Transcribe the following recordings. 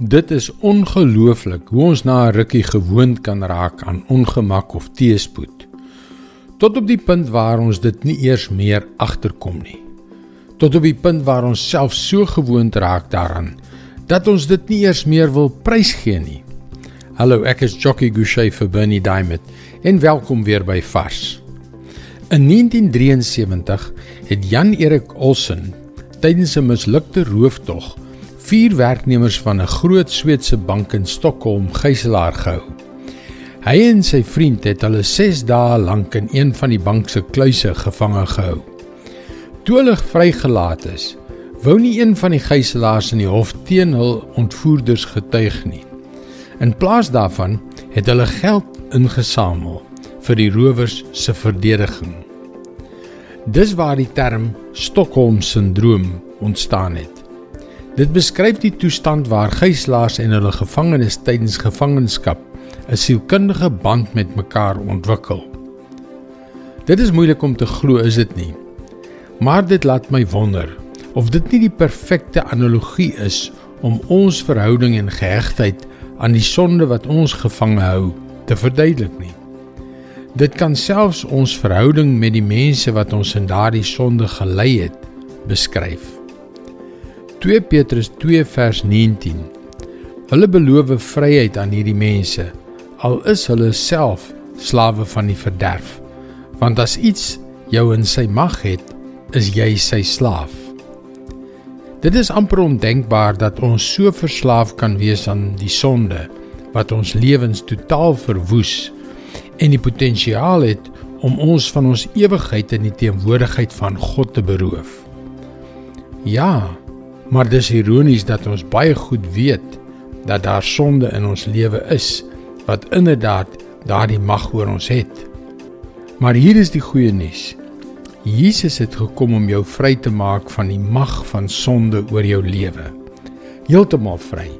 Dit is ongelooflik hoe ons na 'n rukkie gewoond kan raak aan ongemak of teëspoed. Tot op die punt waar ons dit nie eers meer agterkom nie. Tot op die punt waar ons self so gewoond raak daaraan dat ons dit nie eers meer wil prysgee nie. Hallo, ek is Jockey Gouchee vir Bernie Diamond en welkom weer by Vars. In 1973 het Jan Erik Olsen tydens 'n mislukte rooftog vier werknemers van 'n groot Sweedse bank in Stockholm gijslaar gehou. Hy en sy vriend het hulle 6 dae lank in een van die bank se kluise gevange gehou. Toe hulle vrygelaat is, wou nie een van die gijslaars in die hof teen hul ontvoerders getuig nie. In plaas daarvan het hulle geld ingesamel vir die rowers se verdediging. Dis waar die term Stockholm-sindroom ontstaan het. Dit beskryf die toestand waar gijslaers en hulle gevangenes tydens gevangenskap 'n sielkundige band met mekaar ontwikkel. Dit is moeilik om te glo, is dit nie? Maar dit laat my wonder of dit nie die perfekte analogie is om ons verhouding en gehegtheid aan die sonde wat ons gevange hou te verduidelik nie. Dit kan selfs ons verhouding met die mense wat ons in daardie sonde gelei het beskryf. 2 Petrus 2 vers 19. Hulle beloof vryheid aan hierdie mense al is hulle self slawe van die verderf. Want as iets jou in sy mag het, is jy sy slaaf. Dit is amper ondenkbaar dat ons so verslaaf kan wees aan die sonde wat ons lewens totaal verwoes en die potensiaal het om ons van ons ewigheid in die teenwoordigheid van God te beroof. Ja, Maar dis ironies dat ons baie goed weet dat daar sonde in ons lewe is wat inderdaad daardie mag oor ons het. Maar hier is die goeie nuus. Jesus het gekom om jou vry te maak van die mag van sonde oor jou lewe. Heeltemal vry.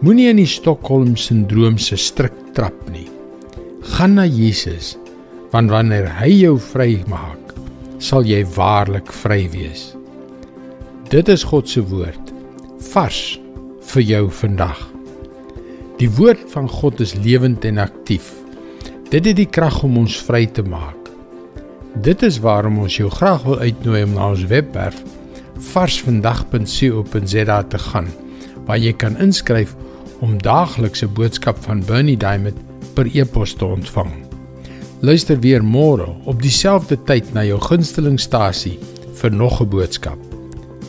Moenie in die Stockholm-sindroom se stryk trap nie. Gaan na Jesus, want wanneer hy jou vry maak, sal jy waarlik vry wees. Dit is God se woord vars vir jou vandag. Die woord van God is lewend en aktief. Dit het die krag om ons vry te maak. Dit is waarom ons jou graag wil uitnooi om na ons webwerf varsvandag.co.za te gaan waar jy kan inskryf om daaglikse boodskap van Bernie Diamond per e-pos te ontvang. Luister weer môre op dieselfde tyd na jou gunstelingstasie vir nog 'n boodskap.